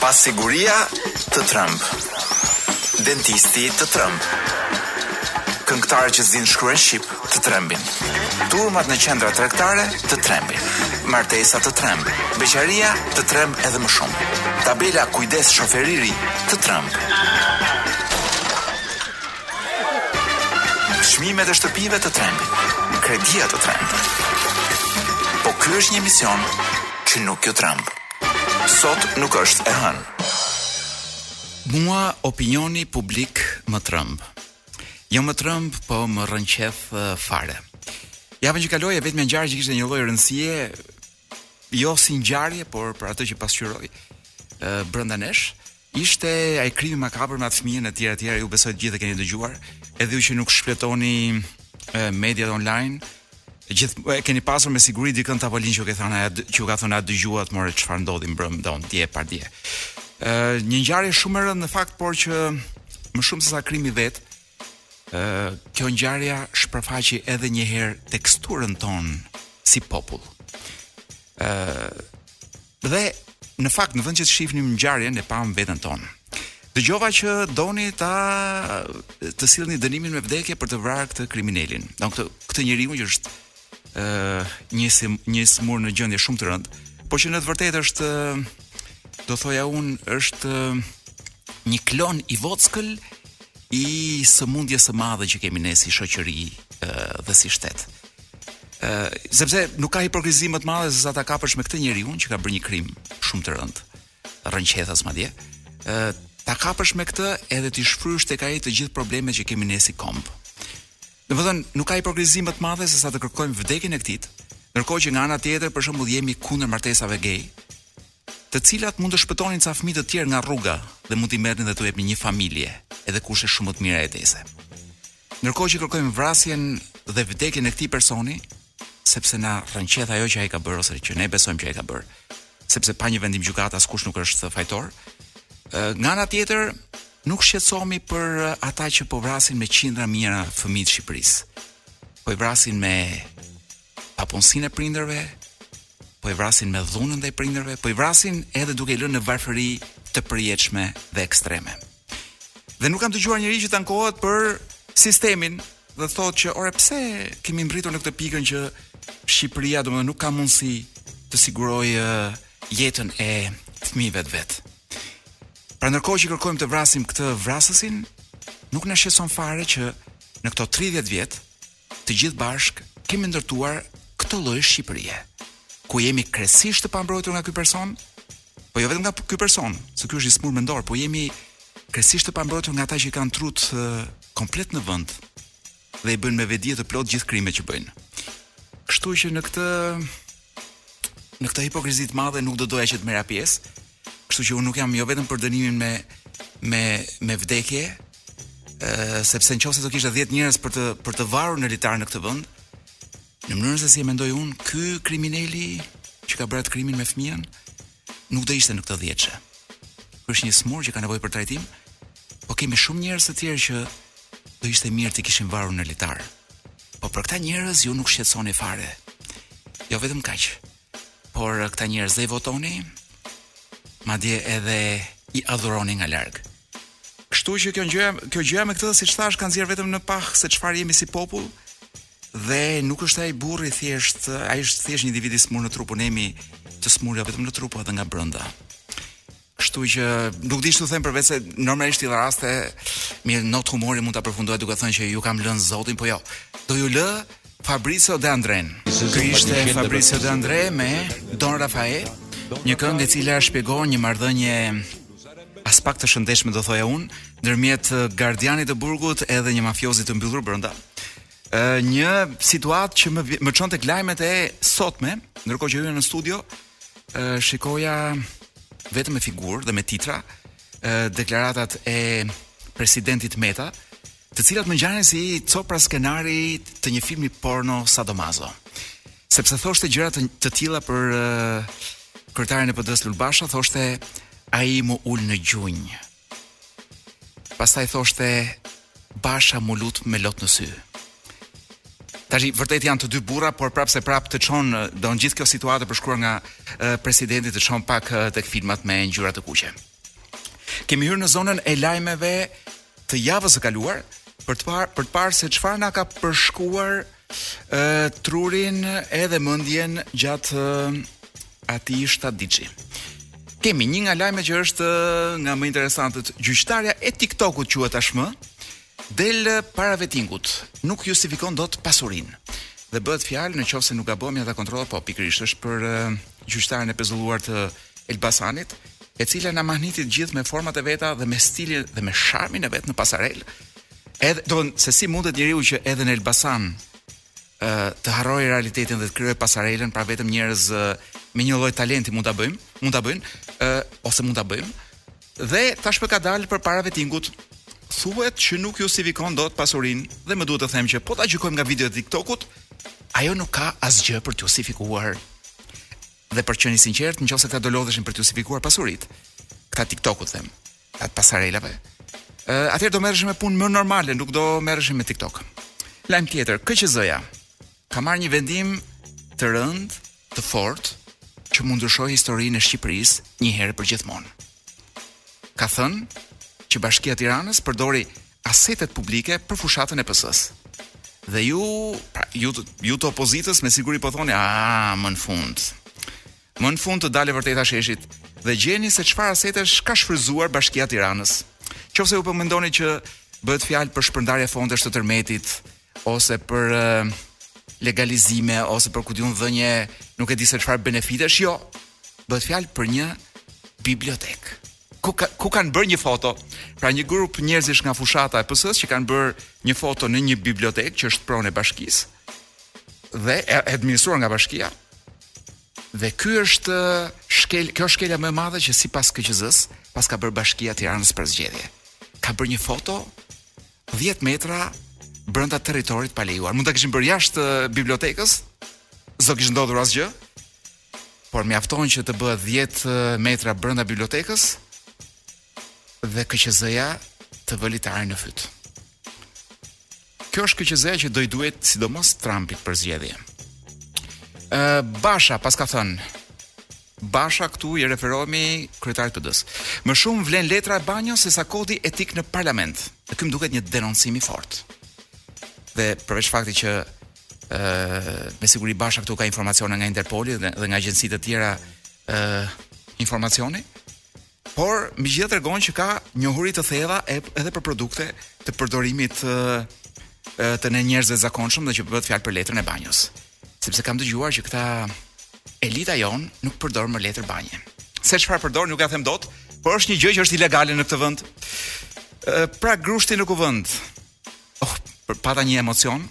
Pasiguria të tremb, dentisti të tremb, këngëtarët që s'dinë të shkruajnë shqip të trembin, turmat në qendra tregtare të trembin, martesa të tremb, beqaria të tremb edhe më shumë. Tabela kujdes shofer i ri të tremb. Çmimet e shtëpive të trembin, kredia të tremb. Po ky është një emision që nuk ju tremb. Sot nuk është e hënë. Mua opinioni publik më tremb. Jo më tremb, po më rrënqeth fare. Javën që kaloi e vetmja ngjarje që kishte një lloj rëndësie, jo si ngjarje, por për atë që pasqyroi brenda nesh, Ishte ai krimi makabër me atë fëmijën etj etj, u besoj të gjithë e keni dëgjuar, edhe ju që nuk shfletoni mediat online, gjithë e keni pasur me siguri dikë në tavolinë që u ka thënë ajo që u ka thënë a e dëgjuat more çfarë ndodhi mbrëm domethënë dje pardje. Ë një ngjarje shumë e rëndë në fakt, por që më shumë se sa krimi vetë, ë kjo ngjarja shpërfaqi edhe një herë teksturën tonë si popull. Ë Dhe në fakt në vend që të shihnim ngjarjen e pamë veten tonë. Dëgjova që doni ta të sillni dënimin me vdekje për të vrarë këtë kriminelin. Domethënë këtë njeriun që është ë uh, një sim, një i sëmurë në gjendje shumë të rëndë, por që në të vërtetë është do thoja unë është një klon i vockël i sëmundjes së madhe që kemi ne si shoqëri dhe si shtet. sepse nuk ka hipokrizi më të madhe se sa të kapesh me këtë njeriun që ka bërë një krim shumë të rëndë, rrënqethës madje. Ë të kapesh me këtë edhe t'i shfrysh tek ai të gjithë problemet që kemi ne si komb. Domethënë, nuk ka hipokrizi më të madhe se sa të kërkojmë vdekjen e këtij. Ndërkohë që nga ana tjetër, për shembull, jemi kundër martesave gay, Të cilat mund të shpëtonin ca fëmijë të tjerë nga rruga dhe mund t'i merrnin dhe t'u jepnin një familje edhe kushte shumë më të mira jetese. Ndërkohë që kërkojmë vrasjen dhe vdekjen e këtij personi, sepse na rrënqeth ajo që ai ka bërë ose që ne besojmë që ai ka bërë, sepse pa një vendim gjykate askush nuk është fajtor. Nga ana tjetër, nuk shqetësohemi për ata që po vrasin me qindra mijëra fëmijë të Shqipërisë. Po i vrasin me Papunësinë e prindërve, po i vrasin me dhunën ndaj prindërve, po i vrasin edhe duke i lënë në varfëri të përjetshme dhe ekstreme. Dhe nuk kam dëgjuar njeri që të ankohet për sistemin dhe të thotë që ore pse kemi mbritur në këtë pikën që Shqipëria domethënë nuk ka mundësi të sigurojë jetën e fëmijëve të vet. Pra ndërkohë që kërkojmë të vrasim këtë vrasësin, nuk na shqetëson fare që në këto 30 vjet Të gjithë bashkë kemi ndërtuar këtë lloj Shqipërie, ku jemi krejtësisht të pambrojtur nga ky person, po jo vetëm nga ky person, se ky është një i smur mendor, po jemi krejtësisht të pambrojtur nga ata që kanë trut komplet në vend dhe i bëjnë me vetëdije të plot gjithë krimet që bëjnë. Kështu që në këtë Në këtë hipokrizi të madhe nuk do doja që të merra pjesë. Kështu që unë nuk jam jo vetëm për dënimin me me me vdekje, ë sepse në qoftë se do kishte 10 njerëz për të për të varur në litar në këtë vend, në mënyrën se si e mendoj unë, ky krimineli që ka bërë atë krimin me fëmijën, nuk do ishte në këtë dhjetëshe. Ky është një i smur që ka nevojë për trajtim. Po kemi shumë njerëz të tjerë që do ishte mirë t'i kishim varur në litar. Po për këta njerëz ju nuk shqetësoheni fare. Jo vetëm kaq. Por këta njerëz dhe i votoni, madje edhe i adhuroni nga larg. Kështu që kjo gjëja, kjo gjëja me këtë siç thash ka nxjerr vetëm në pah se çfarë jemi si popull, Dhe nuk është ai burri thjesht, ai është thjesht një individ i smur në trupin e një populli të smur jo vetëm në trup, por edhe nga brenda. Kështu që nuk di ç'të them përveç se normalisht tilla raste me një notë humori mund ta përfundoj duke thënë që ju kam lënë zotin, po jo. Do ju lë Fabrizio De Andrén. Ky ishte Fabrizio De André me Don Raffaè, një këngë e cila shpjegon një marrëdhënie aspak të shëndetshme do thoja unë, ndërmjet gardianit të burgut edhe një mafiozi të mbyllur brenda. një situatë që më më çon tek lajmet e sotme, ndërkohë që hyra në studio, uh, shikoja vetëm me figurë dhe me titra uh, deklaratat e presidentit Meta, të cilat më ngjanin si copra skenari të një filmi porno sadomazo. Sepse thoshte gjëra të, të tilla për uh, kryetarin e PD-s Lul Basha, thoshte ai m'u ul në gjunjë. Pastaj thoshte Basha m'u lut me lot në sy. Tash vërtet janë të dy burra, por prapëseprapë të çon don gjithë kjo situatë e përshkruar nga uh, presidenti të çon pak uh, tek filmat me ngjyra të kuqe. Kemi hyrë në zonën e lajmeve të javës së kaluar për të parë për të parë se çfarë na ka përshkuar uh, trurin edhe mendjen gjatë atij shtatëditshi. Kemi një nga lajmet që është nga më interesantet, gjyqtarja e TikTokut quhet tashmë, del para vetingut, nuk justifikon dot pasurinë. Dhe bëhet fjalë në qoftë se nuk gaboj, ja ta kontrolloj po pikërisht është për uh, gjyqtaren e pezulluar të Elbasanit, e cila na mahniti të gjithë me format e veta dhe me stilin dhe me sharmin e vet në pasarel. Edhe, do të se si mundet njeriu që edhe në Elbasan ë të harrojë realitetin dhe të krijojë pasarelën, pra vetëm njerëz me një lloj talenti mund ta bëjmë, mund ta bëjnë, ë ose mund ta bëjmë. Dhe tashmë ka dalë përpara vetingut thuhet që nuk justifikon dot pasurinë dhe më duhet të them që po ta gjykojmë nga videot e TikTokut, ajo nuk ka asgjë për të justifikuar. Dhe për të qenë i sinqertë, në qoftë se këta do lodheshin për të justifikuar pasuritë, këta të TikTokut them, apo të pasarelave, atëherë do merreshin me punë më normale, nuk do merreshin me TikTok. Lajm tjetër, KQZ-ja ka marrë një vendim të rëndë, të fortë, që mund të ndryshojë historinë e Shqipërisë një herë përgjithmonë. Ka thënë që Bashkia e Tiranës përdori asetet publike për fushatën e PS-së. Dhe ju, pra, ju, ju të opozitës me siguri po thoni, a, më në fund. Më në fund të dalë e vërteta sheshit dhe gjeni se çfarë asetesh ka shfrytëzuar Bashkia e Tiranës. Qoftë se ju po mendoni që bëhet fjalë për shpërndarje fondesh të tërmetit ose për legalizime ose për ku di unë dhënie, nuk e di se çfarë benefitesh, jo. Bëhet fjalë për një bibliotekë. Ku ka, ku kanë bërë një foto? Pra një grup njerëzish nga fushata e PS-së që kanë bërë një foto në një bibliotekë që është pronë e bashkisë dhe e administruar nga bashkia, Dhe ky është shkel, kjo është shkelja më e madhe që sipas KQZ-së, paska bërë Bashkia e Tiranës për zgjedhje. Ka bërë një foto 10 metra brenda territorit të palejuar. Mund ta kishin bërë jashtë eh, bibliotekës, s'do kish ndodhur asgjë. Por mjafton që të bëhet 10 eh, metra brenda bibliotekës dhe KQZ-ja të vë litarin në fyt. Kjo është KQZ-ja që do i duhet sidomos Trumpit për zgjedhje. Ë Basha paska thënë Basha këtu i referohemi kryetarit të PD-së. Më shumë vlen letra e banjos se sa kodi etik në parlament. Dhe ky më duket një denoncim i fortë. Dhe përveç faktit që ë me siguri Basha këtu ka informacione nga Interpoli dhe, dhe nga agjenci të tjera ë informacioni, Por megjithatë tregon që ka njohuri të thella edhe për produkte të përdorimit të ne njerëzve të zakonshëm dhe që bëhet fjalë për letrën e banjos. Sepse kam dëgjuar që këta elita jonë nuk përdor më letër banje. Se çfarë përdor nuk jua them dot, por është një gjë që është ilegale në këtë vend. Pra grushti në kuvend. Oh, por pata një emocion.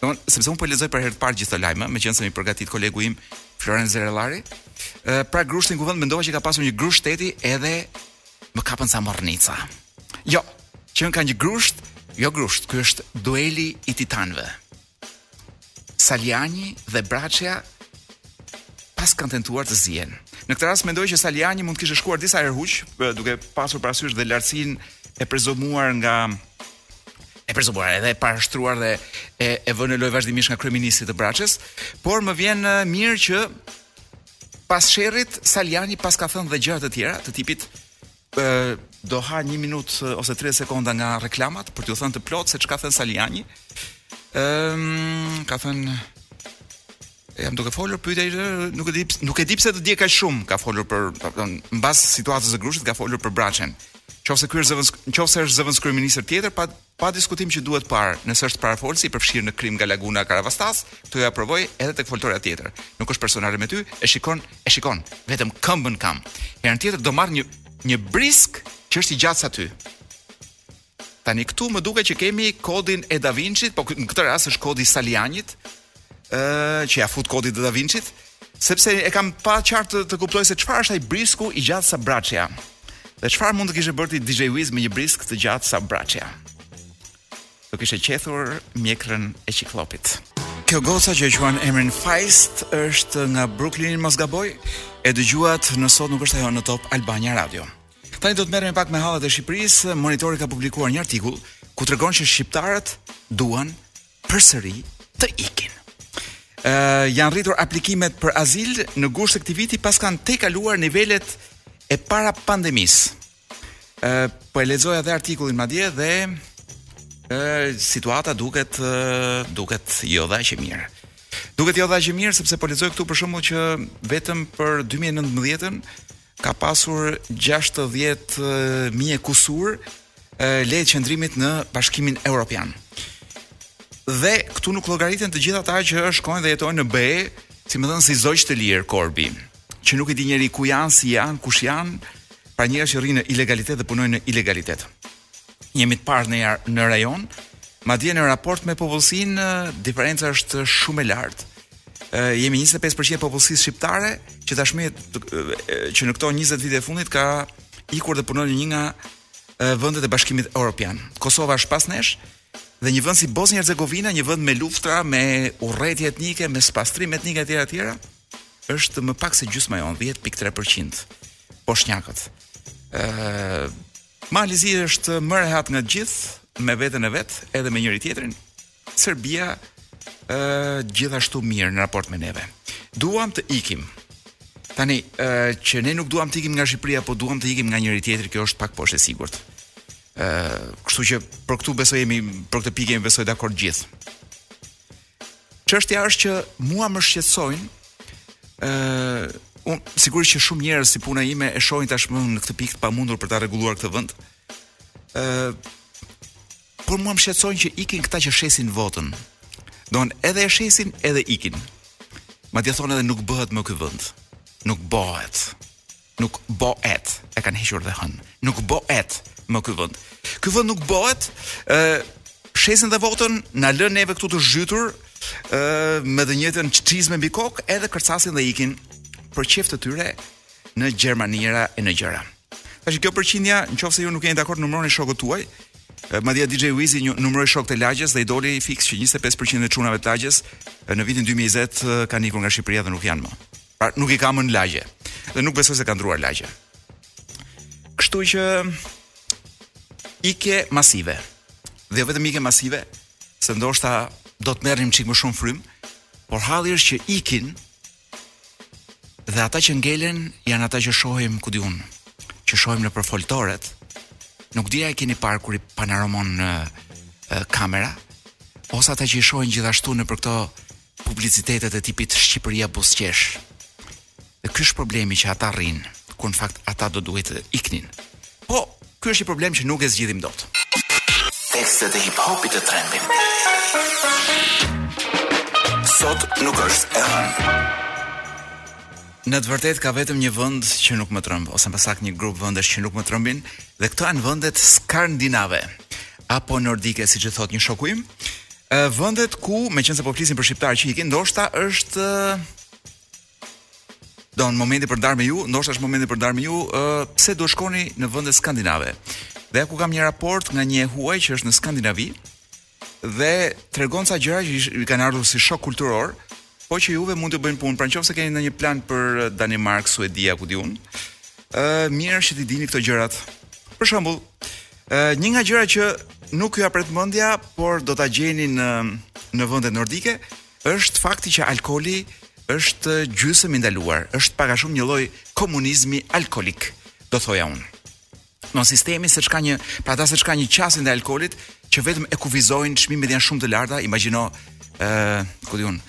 Domethënë, sepse unë po lexoj për herë të parë gjithë këto lajme, meqenëse m'i përgatit kolegu im Florenc Zerellari. Ë pra grushti në kuvend mendova që ka pasur një grusht shteti edhe më kapën ca mornica. Jo, qenka një grusht, jo grusht, ky është dueli i titanëve. Salianji dhe Braçja paskan tentuar të zihen. Në këtë rast mendoj që Salianji mund të kishte shkuar disa herë huq, duke pasur parasysh dhe lartësinë e prezumuar nga e prezumuar edhe e parashtruar dhe e e vënë në lojë vazhdimisht nga kryeministri të Braçës, por më vjen mirë që pas sherrit Salianji paska thënë dhe gjëra të tjera të tipit Do ha një minutë ose 30 sekonda nga reklamat për t'ju thënë të plotë se ç'ka thënë Salianji. Ëm ka thënë jam duke folur pyetja ishte nuk e di nuk e di pse të djeg kaq shumë ka folur për mbas situatës së grushit ka folur për Braçen. Nëse ky është zëvendës, nëse është zëvendës kryeministër tjetër, pa Pa diskutim që duhet parë nëse është parafolësi, i përfshirë në krim nga Laguna e Karavastasë, këtë ia provoj edhe tek foltorja tjetër. Nuk është personale me ty, e shikon, e shikon, vetëm këmbën kam. Herën tjetër do marr një një brisk që është i gjatë sa ty. Tani këtu më duket që kemi kodin e Da Vinçit, po në këtë rast është kodi i Salianjit, ë që ia fut kodit të Da Vinçit, sepse e kam të paqartë të, të kuptoj se çfarë është ai brisku i gjatë sa Braçja. Dhe çfarë mund të kishte bërë ti DJ Wiz me një brisk të gjatë sa Braçja? Do kishte qethur mjekrën e ciklopit. Kjo goca që e ka emrin Feist është nga Brooklyn, mos gaboj, e dëgjuat në Sotnuk është ajo në Top Albania Radio. Tani do të merrem pak me hallet e Shqipërisë. Monitori ka publikuar një artikull ku tregon se shqiptarët duan përsëri të ikin. Ë uh, janë rritur aplikimet për azil në gusht të këtij viti paskan tejkaluar nivelet e para pandemisë. Ë uh, po e lexoja edhe artikullin madje dhe ë uh, situata duket uh, duket jo dhe aq e mirë. Duket jo dhe aq e mirë sepse po lexoj këtu për shembull që vetëm për 2019-ën ka pasur gjashtëdhjetë mijë e kusur leje të qëndrimit në Bashkimin Evropian. Dhe këtu nuk llogariten të gjithë ata që shkojnë dhe jetojnë në BE, si me thënë si zogj të lirë korbi, që nuk i di njeri ku janë, si janë, kush janë, pra njerëz që rrinë në ilegalitet dhe punojnë në ilegalitet. jemi të parë në jar, në rajon, madje në raport me popullsinë diferenca është shumë e lartë. Ë jemi 25% e popullsisë shqiptare që tashmë që në këto 20 vitet e fundit ka ikur dhe punon në një nga vendet e Bashkimit Evropian. Kosova është pas nesh dhe një vend si Bosnja Hercegovina, një vend me luftra, me urrejtje etnike, me spastrim etnik etj etj, është më pak se gjysma jonë, 10.3% boshnjakët. Ë Mali i Zi është më rehat nga të gjithë, me veten e vet, edhe me njëri tjetrin. Serbia ë gjithashtu mirë në raport me neve. Duam të ikim. Tani ë që ne nuk duam të ikim nga Shqipëria, po duam të ikim nga njëri tjetri, kjo është pak a shumë e sigurt. Ë, kështu që për këtë besoj jemi për këtë pikë jemi besoj dakord gjithë. Çështja është që mua më shqetësojnë ë un sigurisht që shumë njerëz si puna ime e shohin tashmë në këtë pikë të pamundur për ta rregulluar këtë vend. ë Por mua më shqetësojnë që ikin këta që shesin votën. Domethënë edhe e shesin edhe ikin. Madje thonë edhe nuk bëhet më ky vend. Nuk bëhet. Nuk bohet, e kanë hequr dhe ë-në. Nuk bohet më ky vend. Ky vend nuk bohet, ë shesin dhe votën na lënë neve këtu të zhytur, ë me të njëjtën çizme mbi kokë, edhe kërcasin dhe ikin për qejf të tyre në Gjermanira e në gjëra. Tash kjo përqindja, nëse ju nuk jeni dakord numëroni shokët tuaj. Madje DJ Wizi i numëroi shokët e lagjes dhe i doli fiks që 25% e çunave të lagjes në vitin 2020 kanë ikur nga Shqipëria dhe nuk janë më. Pra nuk i ka më në lagje dhe nuk besoj se ka ndruar lagje. Kështu që ikje masive. Dhe jo vetëm ikje masive, se ndoshta do të merrim çik më shumë frymë, por halli është që ikin dhe ata që ngelen janë ata që shohim ku di unë, që shohim nëpër foltoret. Nuk di a i keni parë kur i panoramon kamera, ose ata që i shohin gjithashtu nëpër këto publicitetet e tipit Shqipëria buzëqesh. Dhe ky është problemi që ata rrinë, kur në fakt ata do duhej të iknin. Po, ky është një problem që nuk e zgjidhim dot. Tekstet e hip hopit të trembin. Sot nuk është e hënë. Në të vërtetë ka vetëm një vend që nuk më tremb, ose më saktë një grup vendesh që nuk më trembin, dhe këto janë vendet skandinave. apo nordike siç e thotë një shoku im, vendet ku, meqenëse po flisim për shqiptarë që ikin, ndoshta është momenti për ta ndarë me ju, ndoshta është momenti për ta ndarë me ju, uh, pse do shkoni në vende skandinave? Dhe këtu kam një raport nga një i huaj që është në Skandinavi dhe tregon ca gjëra që i kanë ardhur si shok kulturor, po që juve mund t'ju bëjnë punë, pra nëse keni ndonjë plan për Danimarkë, Suedi apo ku di unë, ë uh, mirë që t'i dini këto gjërat. Për shembull, Një nga gjërat që nuk jua pret mendja, por do ta gjeni në në vendet nordike, është fakti që alkooli është gjysëm i ndaluar, është pak a shumë një lloj komunizmi alkoolik, do thoja unë. Ë sistemi seç ka një, pra ata seç kanë një qasje ndaj alkoolit që vetëm e kufizojnë, çmimet janë shumë të larta, imagjino ë, uh, ku di unë,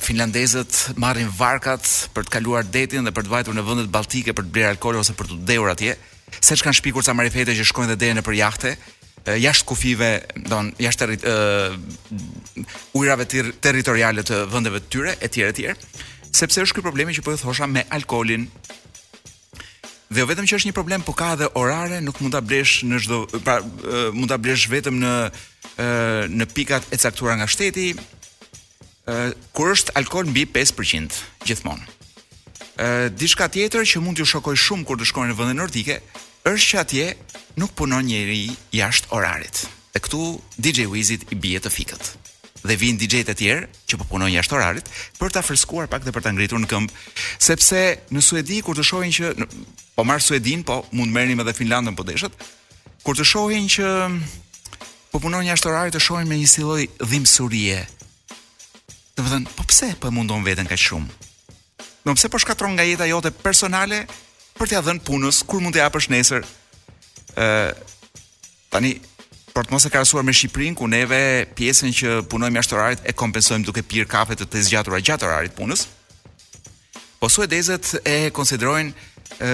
finlandezët marrin varkat për të kaluar detin dhe për të vajtur në vendet baltike për të blerë alkool ose për t'u dehur atje. seç kanë shpikur ca marifete që shkojnë dhe deri nëpër jahte, jashtë kufijve, don, jashtë terri, uh, ujërave ter territoriale të vendeve të tyre etj etj. Sepse është ky problemi që po ju thosha me alkoolin. Dhe jo vetëm që është një problem, po ka edhe orare, nuk mund ta blesh në çdo pra uh, mund ta blesh vetëm në uh, në pikat e caktuara nga shteti, kur është alkool mbi 5% gjithmonë. Ë diçka tjetër që mund t'ju shokojë shumë kur të shkoni në vende nordike është që atje nuk punon njeri jashtë orarit. E këtu DJ Vizit i bie të fikët. Dhe vijnë DJ të tjerë që po punojnë jashtë orarit për ta freskuar pak dhe për ta ngritur në këmbë, sepse në Suedi kur të shohin që në, po marr Suedinë, po mund merrnim edhe Finlandën po deshët, kur të shohin që Po punon jashtë orarit të shohin me një si lloj dhimbsurie. Domethënë, po pse po e mundon veten kaq shumë? Domethënë pse po shkatërron nga jeta jote personale për t'ja dhënë punës, kur mund t'ja japësh nesër? E, tani, për të mos e krahasuar me Shqipërinë, ku neve pjesën që punojmë jashtë orarit e kompensojmë duke pirë kafe të të zgjatura gjatë orarit punës, po suedezët e konsiderojnë, e,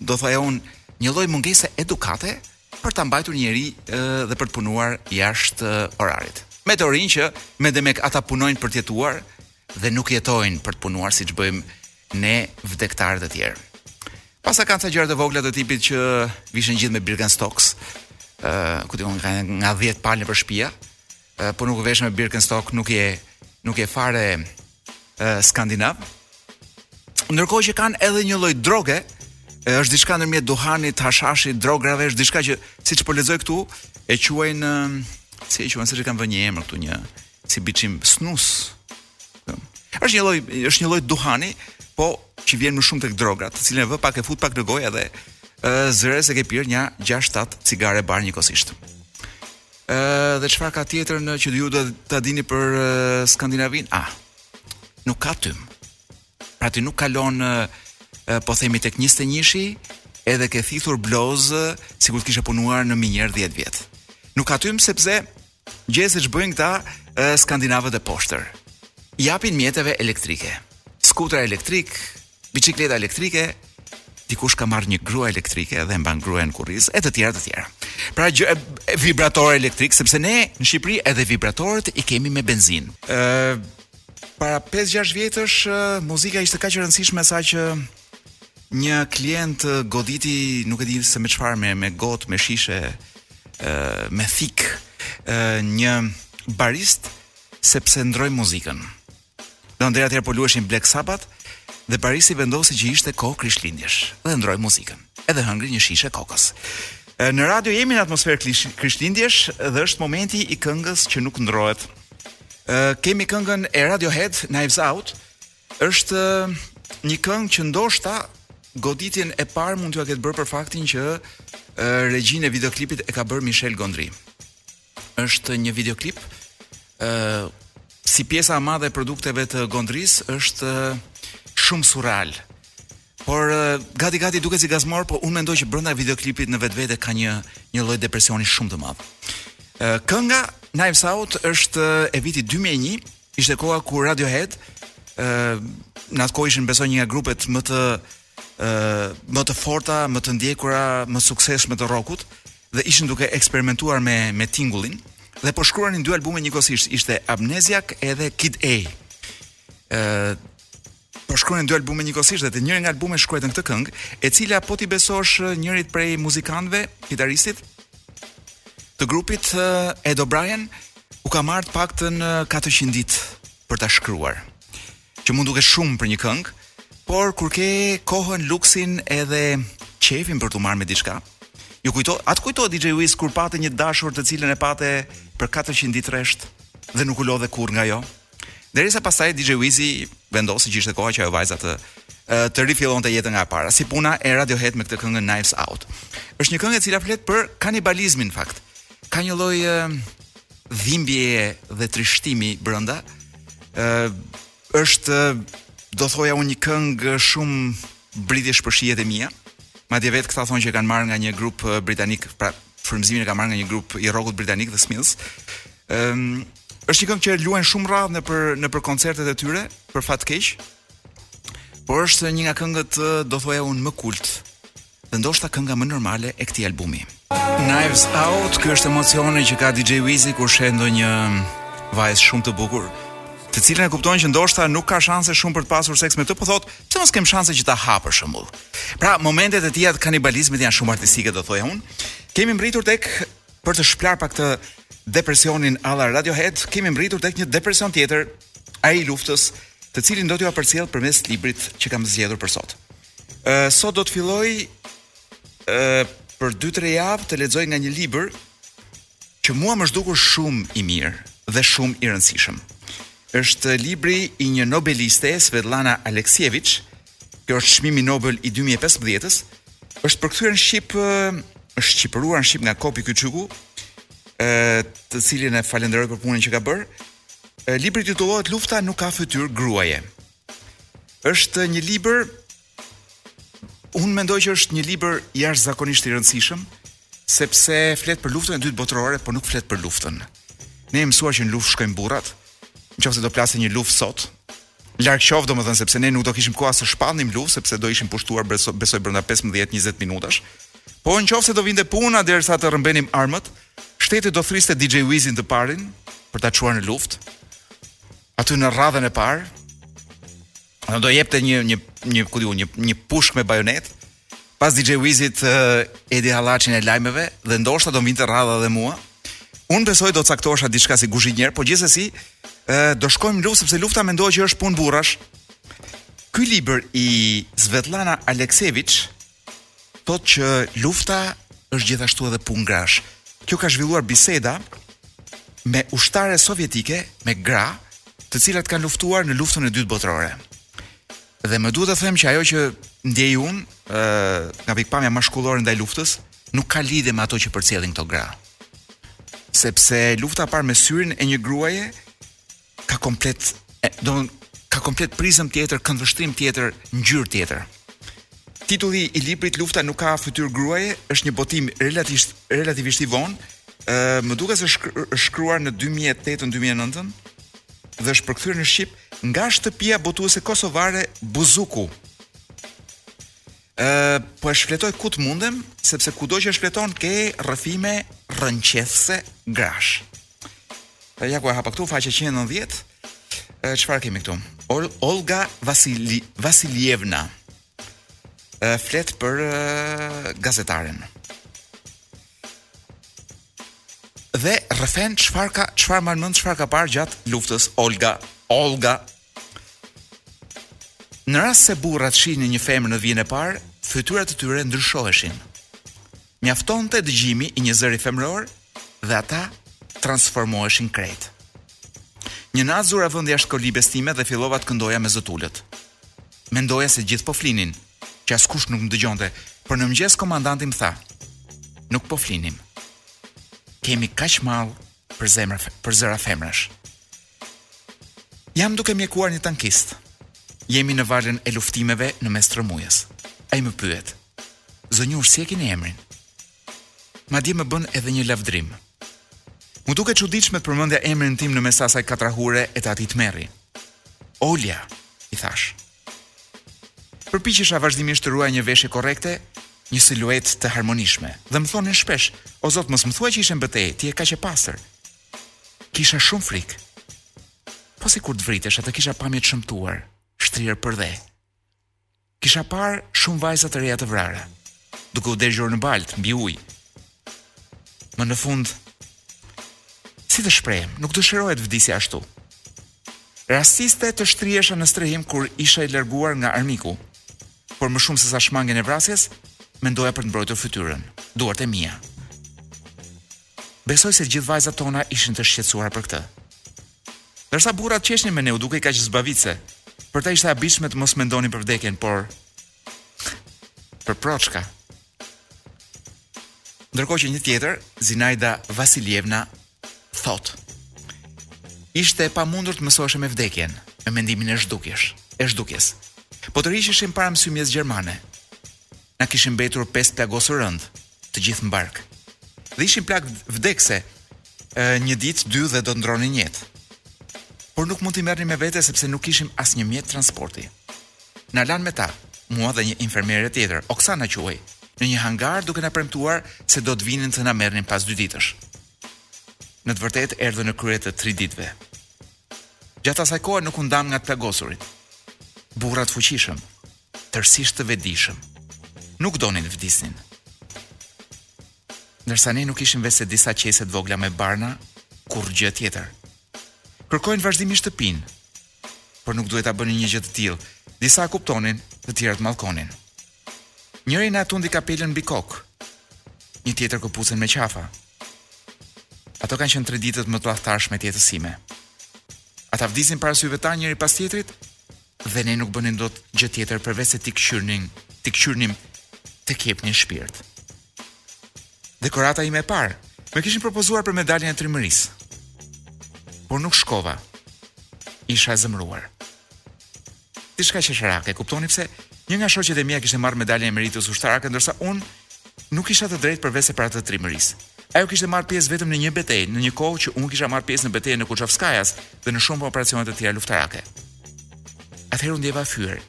do thoja unë, një lloj mungese edukate, e, për ta mbajtur njeri dhe për të punuar jashtë orarit. Me teorinë që me demek ata punojnë për të jetuar dhe nuk jetojnë për të punuar siç bëjmë ne vdekatarët e tjerë. Pastaj kanë ca gjëra të vogla të tipit që vishen gjithë me Birkenstocks, ë, uh, ku di unë nga nga 10 palë nëpër shtëpia, Po nuk vesh me Birkenstock, nuk je nuk je fare uh, skandinav. Ndërkohë që kanë edhe një lloj droge, është diçka ndërmjet duhanit, hashashit, drograve, është diçka që siç po lexoj këtu, e quajnë si e quajnë, se ç'i kanë vënë një emër këtu një si biçim snus. Është një lloj, është një lloj duhani, po që vjen më shumë tek drogat, të cilën e vë pak e fut pak në gojë edhe zëre se ke pirë nja 6-7 cigare bar njëkohësisht. Ëh dhe çfarë ka tjetër që ju do ta dini për Skandinavinë? Ah. Nuk ka tym. Pra ti nuk kalon po themi tek 21-shi, edhe ke thithur bloz sikur të kishe punuar në minierë 10 vjet. Nuk ka tym sepse gjeje se ç'bëjnë këta skandinavët e poshtër. I japin mjeteve elektrike. Skutera elektrikë, Biçikleta elektrike dikush ka marrë një grua elektrike dhe e mban gruan në kurriz e të tjera të tjera. Pra gjë e, e vibrator elektrik sepse ne në Shqipëri edhe vibratorët i kemi me benzinë. Ë para 5-6 vjetësh muzika ishte kaq e rëndësishme sa që një klient goditi, nuk e di se me çfarë me me gotë, me shishe, ë me thikë, ë një barist sepse ndërroi muzikën. Deri atëherë po luheshin Black Sabbath dhe baristi vendosi që ishte kohë krishtlindjesh dhe ndroi muzikën. Edhe hëngri një shishe kokës. Në radio jemi në atmosferë krishtlindjesh dhe është momenti i këngës që nuk ndrohet. Kemi këngën e Radiohead Knives Out. Është një këngë që ndoshta goditjen e parë mund t'ua ketë bërë për faktin që regjinë e videoklipit e ka bërë Michel Gondry. Është një videoklip ë uh, si pjesa më e madhe e produkteve të Gondris është uh, shumë surreal. Por uh, gati gati duket si gazmor, por unë mendoj që brenda videoklipit në vetvete ka një një lloj depresioni shumë të madh. Uh, kënga Knives Out është e vitit 2001, ishte koha kur Radiohead ë në atë kohë ishin besoj një nga grupet më të ë më të forta, më të ndjekura, më të suksesshme të rockut. dhe ishin duke eksperimentuar me me tingullin dhe po shkruanin dy albume njëkohësisht, ishte Amnesiac edhe Kid A. Ë po shkruanin dy albume njëkohësisht dhe te njëri nga albumet shkruajtën këtë këngë, e cila po t'i besosh njërit prej muzikantëve, kitaristit të grupit Ed O'Brien, u ka marrë të paktën 400 ditë për ta shkruar. që mund duket shumë për një këngë, por kur ke kohën, luksin edhe qefin për t'u marrë me diçka, ju kujtohet, a të kujtohet DJ Wiz kur pate një dashur të cilën e pate për 400 ditë rresht dhe nuk u lodhe kurrë nga ajo. Derisa pastaj DJ Wizi vendosi që ishte koha që ajo vajza të të rifillonte jetën nga e para, si puna e Radiohead me këtë këngë Knives Out. Është një këngë e cila flet për kanibalizmin në fakt. Ka një lloj dhimbjeje dhe trishtimi brenda. ë është do thoja unë një këngë shumë British për shijet e mia. Madje vetë këta thonë që e kanë marrë nga një grup britanik, pra frymëzimin e kanë marrë nga një grup i rockut britanik The Smiths. Ëm është një këngë që e luajnë shumë rradhë nëpër nëpër koncertet e tyre, për fat keq. Por është një nga këngët do thoja unë më kult dhe ndoshta kënga më normale e këtij albumi. Knives Out, ky është emocioni që ka DJ Wizi kur sheh ndonjë vajzë shumë të bukur, të cilën e kupton që ndoshta nuk ka shanse shumë për të pasur seks me të, po thotë, pse mos kem shanse që ta ha për shembull. Pra, momentet e tija të kanibalizmit janë shumë artistike, do thoja unë. Kemi mbritur tek për të shplar pakëz depresionin alla Radiohead, kemi mbritur tek një depresion tjetër, ai i luftës, të cilin do t'jua përcjell përmes librit që kam zgjedhur për sot. Ë sot do të filloj ë për 2-3 javë të lexoj nga një libër që mua më është dukur shumë i mirë dhe shumë i rëndësishëm. Është libri i një nobeliste, Svetlana Aleksieviç, kjo është çmimi Nobel i 2015-s, është përkthyer në shqip, është shqipëruar në shqip nga Kopi Kyçyku, ë të cilin e falenderoj për punën që ka bërë. Libri titullohet Lufta nuk ka fytyrë gruaje. Është një libër unë mendoj që është një libër jashtëzakonisht i rëndësishëm sepse flet për luftën e dytë botërore, por nuk flet për luftën. Ne jemi mësuar që në luftë shkojnë burrat. Në qoftë se do plasë një luftë sot, larg qoftë domethënë sepse ne nuk do kishim kohë as të shpallnim luftë sepse do ishim pushtuar besoj brenda 15-20 minutash. Po në qoftë se do vinte puna deri sa të rrëmbenim armët, shteti do thriste DJ Wizin të parin për ta çuar në luftë. aty në rradhën e parë. Do jepte një një një ku di unë një një pushkë me bajonetë. Pas DJ Wizit uh, Edi Hallaçin e lajmeve dhe ndoshta do vinte rradha edhe mua. Unë besoj do caktohesha diçka si guzhinjer, por gjithsesi uh, do shkonim në luftë sepse lufta mendohet që është punë burrash. Ky libër i Svetlana Alekseviç, Thotë që lufta është gjithashtu edhe punë grash. Kjo ka zhvilluar biseda me ushtare sovjetike me gra, të cilat kanë luftuar në luftën e dytë botërore. Dhe më duhet të them që ajo që ndjej unë, ë nga pikëpamja mashkullore ndaj luftës, nuk ka lidhje me ato që përcjellin këto gra. Sepse lufta e parë me syrin e një gruaje ka komplet, domethënë ka komplet prizëm tjetër, këndvështrim tjetër, ngjyrë tjetër. Titulli i librit Lufta nuk ka fytyrë gruaje është një botim relativisht relativisht i vonë. Ë më duket se është shkruar në 2008-2009 dhe është përkthyer në shqip nga shtëpia botuese kosovare Buzuku. Ë, po e shfletoj ku të mundem, sepse kudo që e shfleton ke rrëfime rrënqethëse grash. Ë, ja ku e hapa këtu faqe 190. Ë, çfarë kemi këtu? Ol Olga Vasili Vasilievna. Ë, flet për ë, gazetaren. Dhe rrëfen çfarë ka çfarë mban mend çfarë ka parë gjatë luftës Olga Olga Në rast se burrat shihnin një femër në vijën e parë, fytyrat e tyre ndryshoheshin. Mjaftonte dëgjimi i një zëri femëror dhe ata transformoheshin krejt. Një natë zura vend jashtë kolibes time dhe fillova të këndoja me zë të ulët. Mendoja se të gjithë po flinin, që askush nuk më dëgjonte, por në mëngjes komandanti më tha: "Nuk po flinim. Kemi kaq mall për zemra për zëra femrash." Jam duke mjekuar një tankist. Jemi në valën e luftimeve në mes të rrëmujës. Ai më pyet. Zonjushë, si e keni emrin? Madje më bën edhe një lavdrim. M'u duk e çuditshme të përmendja emrin tim në mes asaj katrahure e të atij tmerri. Olja, i thashë. Përpiqesha vazhdimisht të ruaja një veshje korrekte, një siluetë të harmonishme, dhe më thonin shpesh, o zot mos më thuaj që ishe në betejë, ti je kaq e pastër. Kisha shumë frikë. Po sikur të vritesha të kisha pamje të shëmtuar, shtrirë përdhe. Kisha parë shumë vajza të reja të vrara, duke u dergjur në baltë, mbi ujë. Më në fund, si të shprehem, nuk dëshiroja të vdisja ashtu. Rastiste të shtrihesha në strehim kur isha e larguar nga armiku, por më shumë sesa shmangien e vrasjes, mendoja për të mbrojtur fytyrën, duart e mia. Besoj se gjithë vajzat tona ishin të shqetësuara për këtë. Ndërsa burrat qeshnin me ne, u dukej kaq zbavitëse. Për ta ishte e habitshme të mos mendonim për vdekjen, por për profka. Ndërkohë që një tjetër, Zinaida Vasilievna thotë: Ishte e pamundur të mësoheshe me vdekjen, me mendimin e zhdukjes, e zhdukjes. Po të tërhiqeshim para mësymjes gjermane. Na kishin mbetur pesë të plagosur rëndë, të gjithë në bark. Dhe ishin plagë vdekëse një ditë, dy dhe do të ndërronin jetë. Por nuk mund t'i merrnim me vete sepse nuk kishim asnjë mjet transporti. Na lanë me ta, mua dhe një infermiere tjetër, Oksana quhej, në një hangar duke na premtuar se do të vinin të na merrnin pas dy ditësh. Në të vërtetë erdhën në krye të 3 ditëve. Gjatë asaj kohe nuk u ndamë nga të plagosurit. Burra të fuqishëm, tërësisht të vetëdijshëm. Nuk donin të vdisnin. Ndërsa ne nuk kishim veçse disa qese të vogla me barna, kurrgjë tjetër. Kërkojnë vazhdimisht të pinë, por nuk duhej ta bënin një gjë të tillë. Disa kuptonin, të tjerët mallkonin. Njëri na tundi kapelën mbi kokë. Një tjetër këpucën me qafa. Ato kanë qenë tre ditët më të llahtarshme të jetës sime. Ata vdisin para syve tanë njëri pas tjetrit, Dhe ne nuk bënim dot gjë tjetër përveçse t'i këqyrnin, t'i këqyrnim tek jepnin shpirt. Dekorata ime e parë, më kishin propozuar për medaljen e trimërisë. Por nuk shkova. Isha e zemëruar. Diçka qesharake, kuptoni pse një nga shoqet e mia kishte marrë medaljen e meritës ushtarake, ndërsa unë nuk kisha të drejtë përveçse për atë të trimërisë. Ajo kishte marrë pjesë vetëm në një betejë, në një kohë që unë kisha marrë pjesë në betejën e Kuçovskajas dhe në shumë operacione të tjera luftarake. Atëherë u ndjeva e fyer.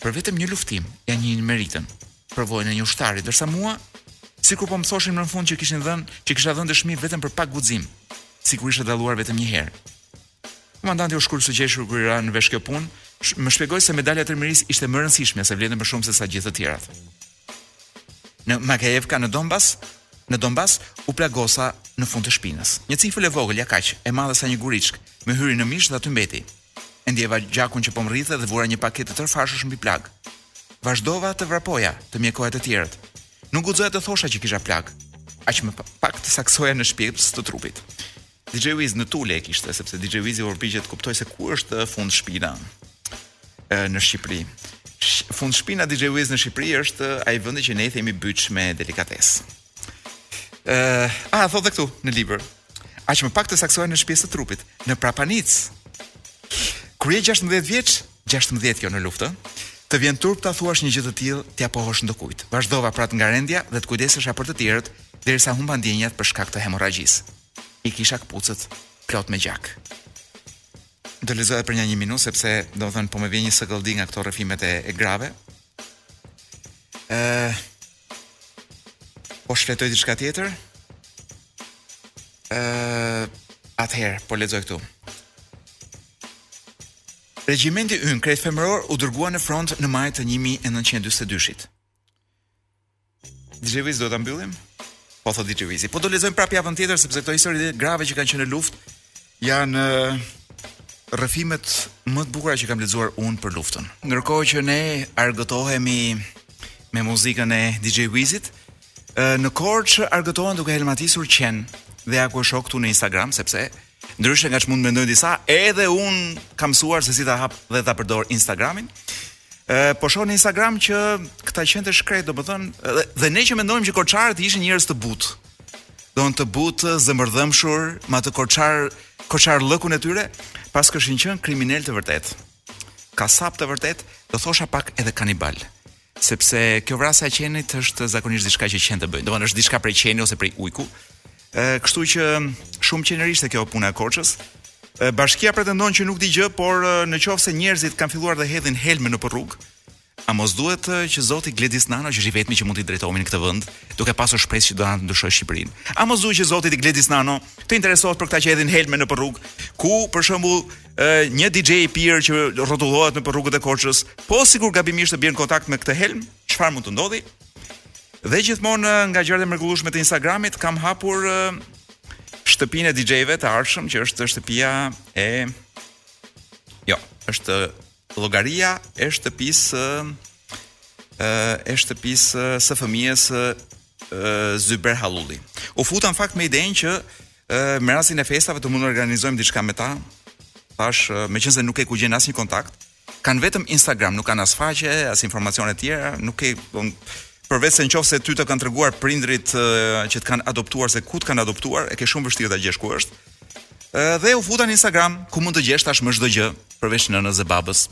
Për vetëm një luftim, ia njihnin meritën, përvojën e një ushtari, ndërsa mua sikur po më thoshin në fund që kishin dhënë, që kisha dhënë dëshmi vetëm për pak guxim, sikur isha dalluar vetëm një herë. Komandanti u shkri së qeshuri kur i ra në vesh kjo punë, më shpjegoi se medalja e Trimërisë ishte më e rëndësishme se vlente më shumë se sa gjithë të tjerat. Në Makajevka në Donbas, në Donbas u plagosa në fund të shpinës. Një cifël e vogël ja kaq, e madhe sa një guriçk, më hyri në mish dhe aty mbeti. E ndjeva gjakun që po më rridhte dhe vura një paketë të tërë fashash mbi plagë. Vazhdova të vrapoja, të mjekoja të tjerët. Nuk guxoja të thosha që kisha plagë, aq më pak të saktësoja në ç'pjesë të trupit. DJ Wiz në tule e kishte, sepse DJ Wizi u përpiqet të kuptojë se ku është fund shpina në Shqipëri. Fund shpina DJ Wiz në Shqipëri është ai vendi që ne themi bythë me delikatesë. Ë, uh, e thotë këtu në libër. Aq më pak të saktësoja në ç'pjesë të trupit, në prapanicë. Kur je 16 vjeç, 16 kjo në luftë, të vjen turp ta thuash një gjë të tillë, t'ia pohosh ndokujt. Vazhdova pra të ngarendja dhe të kujdesesha për të tjerët, derisa humba ndjenjat për shkak të hemorragjisë. I kisha këpucët plot me gjak. Do lexoj për nja një minutë sepse domethënë po më vjen një sëkëlldi nga këto rrëfimet e, e grave. Ë uh, Po shfletoj diçka tjetër. Ë uh, atëherë po lexoj këtu. Regjimenti ynë krejt femëror u dërgua në front në maj të 1942-shit. DJ Wiz do ta mbyllim? Po thotë DJ Wizi. Po do lexojmë prapë javën tjetër sepse këto histori të grave që kanë qenë në luftë janë rrëfimet më të bukura që kam lexuar unë për luftën. Ndërkohë që ne argëtohemi me muzikën e DJ Wizit, në Korçë argëtohen duke helmatisur qen dhe ja ku e shoh këtu në Instagram sepse Ndryshe nga ç'mund të mendojnë disa, edhe unë kam mësuar se si ta hap dhe ta përdor Instagramin. Ë po shoh në Instagram që këta qen të shkretë, domethënë dhe, dhe ne që mendonim që korçarët ishin njerëz të butë. Domethënë të butë, zemërdhembshur, me atë korçar korçar llëkun e tyre, paskëshin qenë kriminelë të vërtetë. Kasapë të vërtetë, do thosha pak edhe kanibalë. Sepse kjo vrasja e qenit është zakonisht diçka që qentë e bëjnë. Domthonë është diçka prej qeni ose prej ujku. Ë, kështu që shumë qenërishte kjo puna e Korçës. Bashkia pretendon që nuk di gjë, por në qoftë se njerëzit kanë filluar të hedhin helme nëpër rrugë, a mos duhet që zoti Gledis Nano, që është i vetmi që mund t'i drejtohemi në këtë vend, duke pasur shpresë që do na ndryshojë Shqipërinë. A mos duhet që zoti Gledis Nano të interesohet për këta që hedhin helme nëpër rrugë, ku për shembull një DJ i pirë që rrotullohet nëpër rrugët e Korçës, po sikur gabimisht të bjerë në kontakt me këtë helm, çfarë mund të ndodhi? Dhe gjithmonë nga gjërat e mrekullueshme të Instagramit kam hapur shtëpinë e DJ-ve të ardhshëm që është shtëpia e Jo, është llogaria e shtëpisë e shtëpisë së fëmijës Zyber Hallulli. U futa në fakt me idenë që Ë me rastin e festave të mund të organizojmë diçka me ta. Tash, meqenëse nuk e ku gjen asnjë kontakt, kanë vetëm Instagram, nuk kanë as faqe, as informacione të tjera, nuk e di, përveç se në qoftë se ty të kanë treguar prindrit që të kanë adoptuar se ku të kanë adoptuar, e ke shumë të vështirë ta gjesh ku është. Ë dhe u futa në Instagram ku mund të gjesh tashmë çdo gjë përveç nënës dhe babës.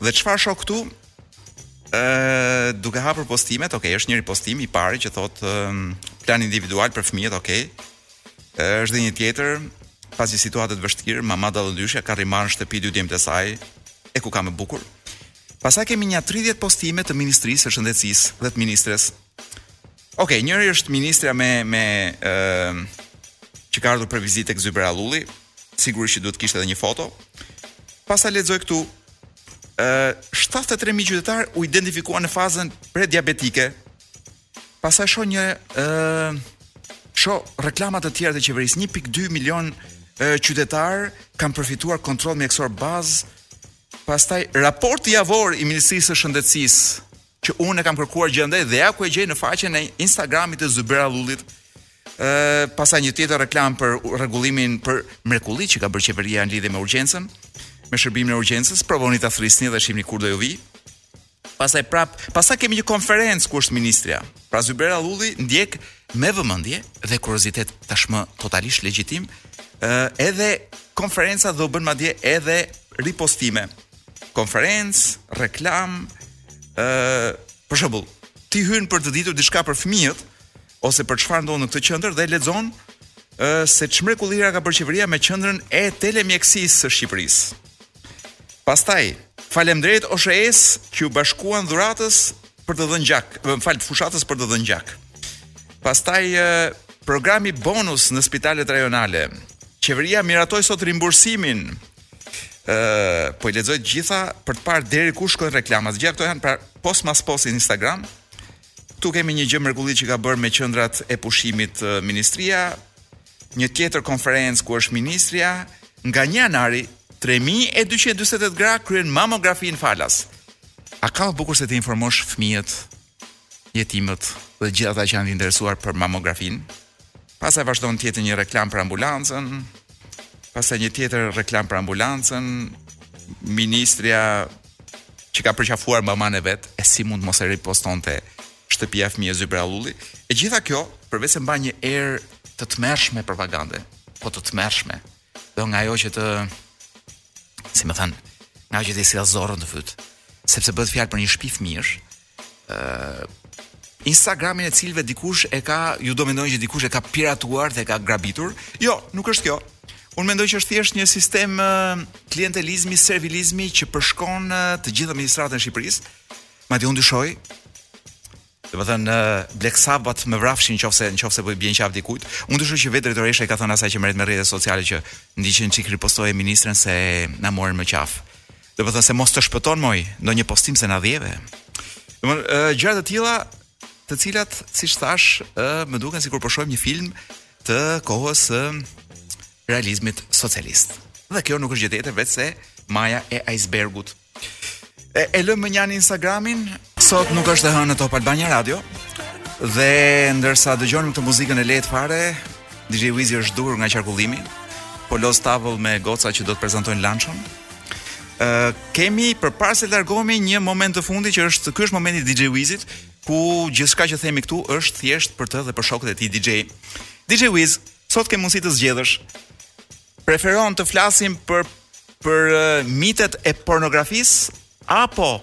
Dhe çfarë shoh këtu? Ëh, duke hapur postimet, okay, është njëri postim i pari që thot plan individual për fëmijët, okay. Është dhe një tjetër, pas një situate të vështirë, mama dallëndyshja ka rimarrë në shtëpi dy djemtë e saj, e ku ka më bukur. Pastaj kemi nja 30 postime të Ministrisë së Shëndetësisë dhe të ministres Okej, okay, njëri është ministrja me me ë uh, që ka ardhur për vizitë tek Zyber Hallulli, sigurisht që duhet të kishte edhe një foto. Pastaj lexoj këtu ë uh, 73000 qytetarë u identifikuan në fazën prediabetike. Pastaj shoh një ë uh, shoh reklama të tjera të qeverisë 1.2 milion uh, qytetarë kanë përfituar kontroll mjekësor bazë. Pastaj raporti javor i Ministrisë së Shëndetësisë Që unë e kam kërkuar gjithandej dhe ja ku e gjej në faqen e Instagramit të Zyber Hallullit. Ë pastaj një tjetër reklamë për rregullimin për mrekulli që ka bërë qeveria në lidhje me urgjencën, me shërbimin e urgjencës, provoni ta thrisni dhe shihni kur do ju vijë. Pastaj prap, pastaj kemi një konferencë ku është ministrja. Pra Zyber Hallulli ndjek me vëmendje dhe kuriozitet tashmë totalisht legjitim, ë edhe konferenca dhe u bën madje edhe ripostime. konferencë, reklamë, ë për shembull, ti hyn për të ditur diçka për fëmijët ose për çfarë ndodh në këtë qendër dhe lexon ë se ç'mrekullira ka bërë qeveria me qendrën e telemjekësisë së Shqipërisë. Pastaj, faleminderit OSHE-s që iu bashkuan dhuratës për të dhënë gjak, më fal, fushatës për të dhënë gjak. Pastaj programi bonus në spitalet rajonale. Qeveria miratoi sot rimbursimin Ëh, po i lexoj të gjitha për të parë deri ku shkojnë reklamat. Të gjitha këto janë pra post mas posti në Instagram. Ktu kemi një gjë mrekulli që ka bërë me qendrat e pushimit ministria, një tjetër konferencë ku është ministria, nga 1 janari 3248 gra kryen mamografinë falas. A ka më bukur se t'i informosh fëmijët jetimët dhe për gjithë ata që janë të interesuar për mamografinë. Pastaj vazhdon tjetër një reklam për ambulancën. Pastaj një tjetër reklam për ambulancën. Ministrja që ka përqafuar mamanë e vet, e si mund të mos e ripostonte shtëpia e fëmijës Zyber Hallulli. E gjitha kjo, përveçse mban një erë të tmerrshme propagande, po të tmerrshme. nga ajo që të, si më thënë, nga që t'i sjell zorrët te fyti, sepse bëhet fjalë për një shtëpi fëmije, ë Instagramin e së cilës dikush e ka, ju do mendoni që dikush e ka piratuar dhe e ka grabitur. Jo, nuk është kjo. Unë mendoj që është thjesht një sistem klientelizmi, servilizmi që përshkon të gjithë administratën e Shqipërisë. Madje unë dyshoj Domethënë Black Sabbath më vraftë nëse nëse po i bie në qafë dikujt. Unë dyshoj që vetë drejtoresha i ka thënë asaj që merret me rrjete sociale që ndiqe një çik, ripostoje ministren se na more në qafë. Domethënë se mos të shpëton moj ndonjë postim se na dhjeve. Domethënë gjëra të tilla të cilat siç thashë më duken sikur po shohim një film të kohës së realizmit socialist. Dhe kjo nuk është gjë tjetër veçse maja e ajsbergut E, e lëmë mënjanë Instagramin, sot nuk është e hënë në Top Albania Radio, dhe ndërsa dëgjonim këtë muzikën e lehtë fare, DJ Wizi është zhdukur nga qarkullimi, po loz tavëll me goca që do të prezantojnë Lunch-in. Ë kemi përpara se të largohemi një moment të fundit që është ky është momenti i DJ Wizit ku gjithçka që themi këtu është thjesht për të dhe për shokët e tij DJ. DJ Wiz, sot ke mundësi të zgjedhësh Preferon të flasim për për mitet e pornografisë apo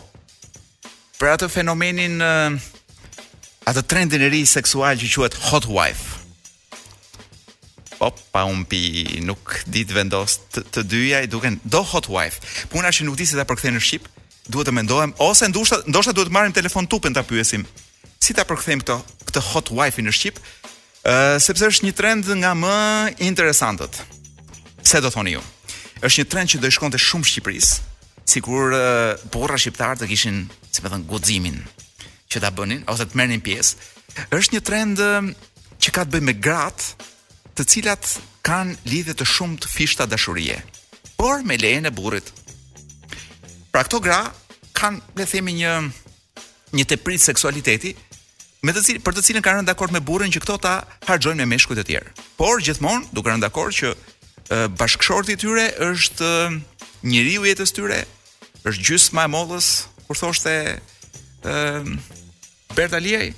për atë fenomenin atë trendin e ri seksual që quhet hot wife. Opa, Umpi nuk di të vendos të, të dyja i duken do hot wife. Puna që nuk di si ta përkthej në shqip, duhet të mendohem ose ndoshta ndoshta duhet të marrim telefon Tupen ta pyesim. si ta përkthejmë këtë këtë hot wife në shqip, ë sepse është një trend nga më interesantët. Pse do thoni ju? Është një trend që do i shkonte shumë Shqipërisë, sikur burrat shqiptarë të kishin, si më thënë, guximin që ta bënin ose të merrnin pjesë. Është një trend që ka të bëjë me gratë, të cilat kanë lidhje të shumëfishta dashurie, por me lejen e burrit. Pra këto gra kanë, le të themi një një tepri seksualiteti me të cilin për të cilën kanë rënë dakord me burrin që këto ta harxhojnë me meshkujt e tjerë. Por gjithmonë duke rënë dakord që bashkëshorti i tyre është njeriu i jetës së tyre, është gjysma e mollës, kur thoshte ë Berta Liaj,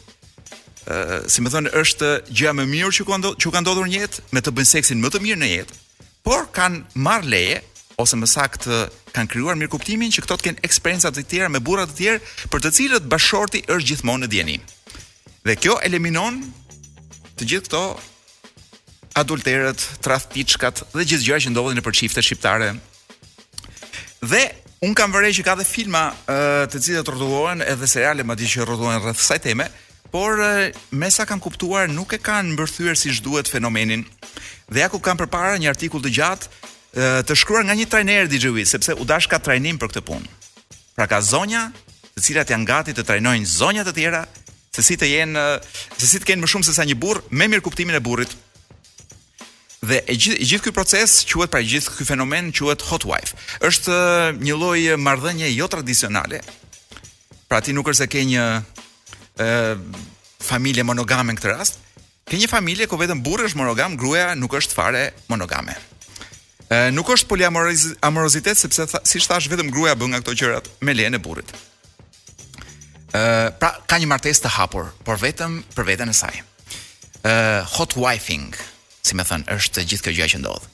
ë si më thënë është gjëja më e mirë që ka ndodhur që u ka ndodhur në jetë, me të bëjnë seksin më të mirë në jetë. por kanë marr leje ose më saktë kanë krijuar mirëkuptimin që këto të kenë eksperienca të tjera me burra të tjerë për të cilët bashkëshorti është gjithmonë në dijeni. Dhe kjo eliminon të gjithë këto adulterët, tradhtiçkat dhe gjithë gjërat që ndodhin nëpër çifte shqiptare. Dhe un kam vënë re që ka dhe filma të cilat rrotullohen edhe seriale madje që rrotullohen rreth kësaj teme, Por me sa kam kuptuar nuk e kanë mbërthyer siç duhet fenomenin. Dhe ja ku kam përpara një artikull të gjatë të shkruar nga një trajnere DJ Wiz, sepse u dashka trajnim për këtë punë. Pra ka zonja, të cilat janë gati të trajnojnë zonja të tjera se si të jenë se si të kenë më shumë se sa një burr me mirëkuptimin e burrit. Dhe e gjithë gjithë ky proces quhet pra gjithë ky fenomen quhet hot wife. Është një lloj marrëdhënie jo tradicionale. Pra ti nuk është se ke një ë familje monogame në këtë rast, ke një familje ku vetëm burri është monogam, gruaja nuk është fare monogame. Ë nuk është poliamorozitet sepse tha, siç thashë vetëm gruaja bën nga këto gjërat me lejen e burrit. Ë pra ka një martesë të hapur, por vetëm për veten e saj. ë uh, hot wifing, si me thënë, është gjithë kjo gjë që ndodh.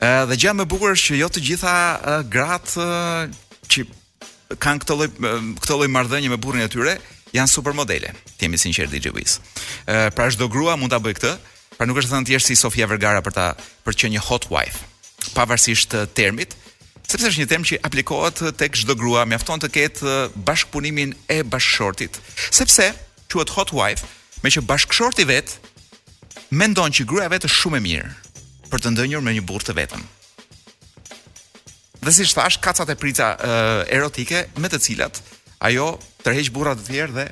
Ë uh, dhe gjëja më e bukur është që jo të gjitha uh, gratë uh, që kanë këtë lloj këtë lloj marrëdhënie me burrin e tyre janë supermodele. Të jemi sinqertë DJ Wiz. Ë pra çdo grua mund ta bëjë këtë, pra nuk është e thënë të jesh si Sofia Vergara për ta për të qenë një hot wife, pavarësisht termit, sepse është një term që aplikohet tek çdo grua, mjafton të ketë bashkëpunimin e bashkëshortit, sepse quhet hot wife, meqë bashkëshorti vet mendon që gruaja e vet është shumë e mirë për të ndënjur me një burrë të vetëm. Dhe siç thashë, ka ca tepri ca e, erotike me të cilat ajo tërheq burra të tjerë dhe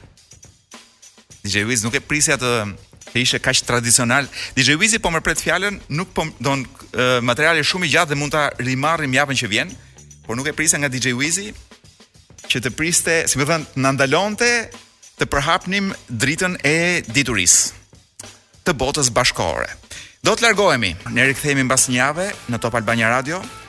DJ Wiz nuk e prisja që të ishe kaq tradicional. DJ Wizi po më pret fjalën, nuk po do, materiali është shumë i gjatë dhe mund ta rimarrim javën që vjen, por nuk e prisja nga DJ Wizi që të priste, si me thënë, na ndalonte të përhapnim dritën e diturisë të botës bashkëkohore. Do të largohemi, ne rikthehemi mbas një jave në Top Albania Radio.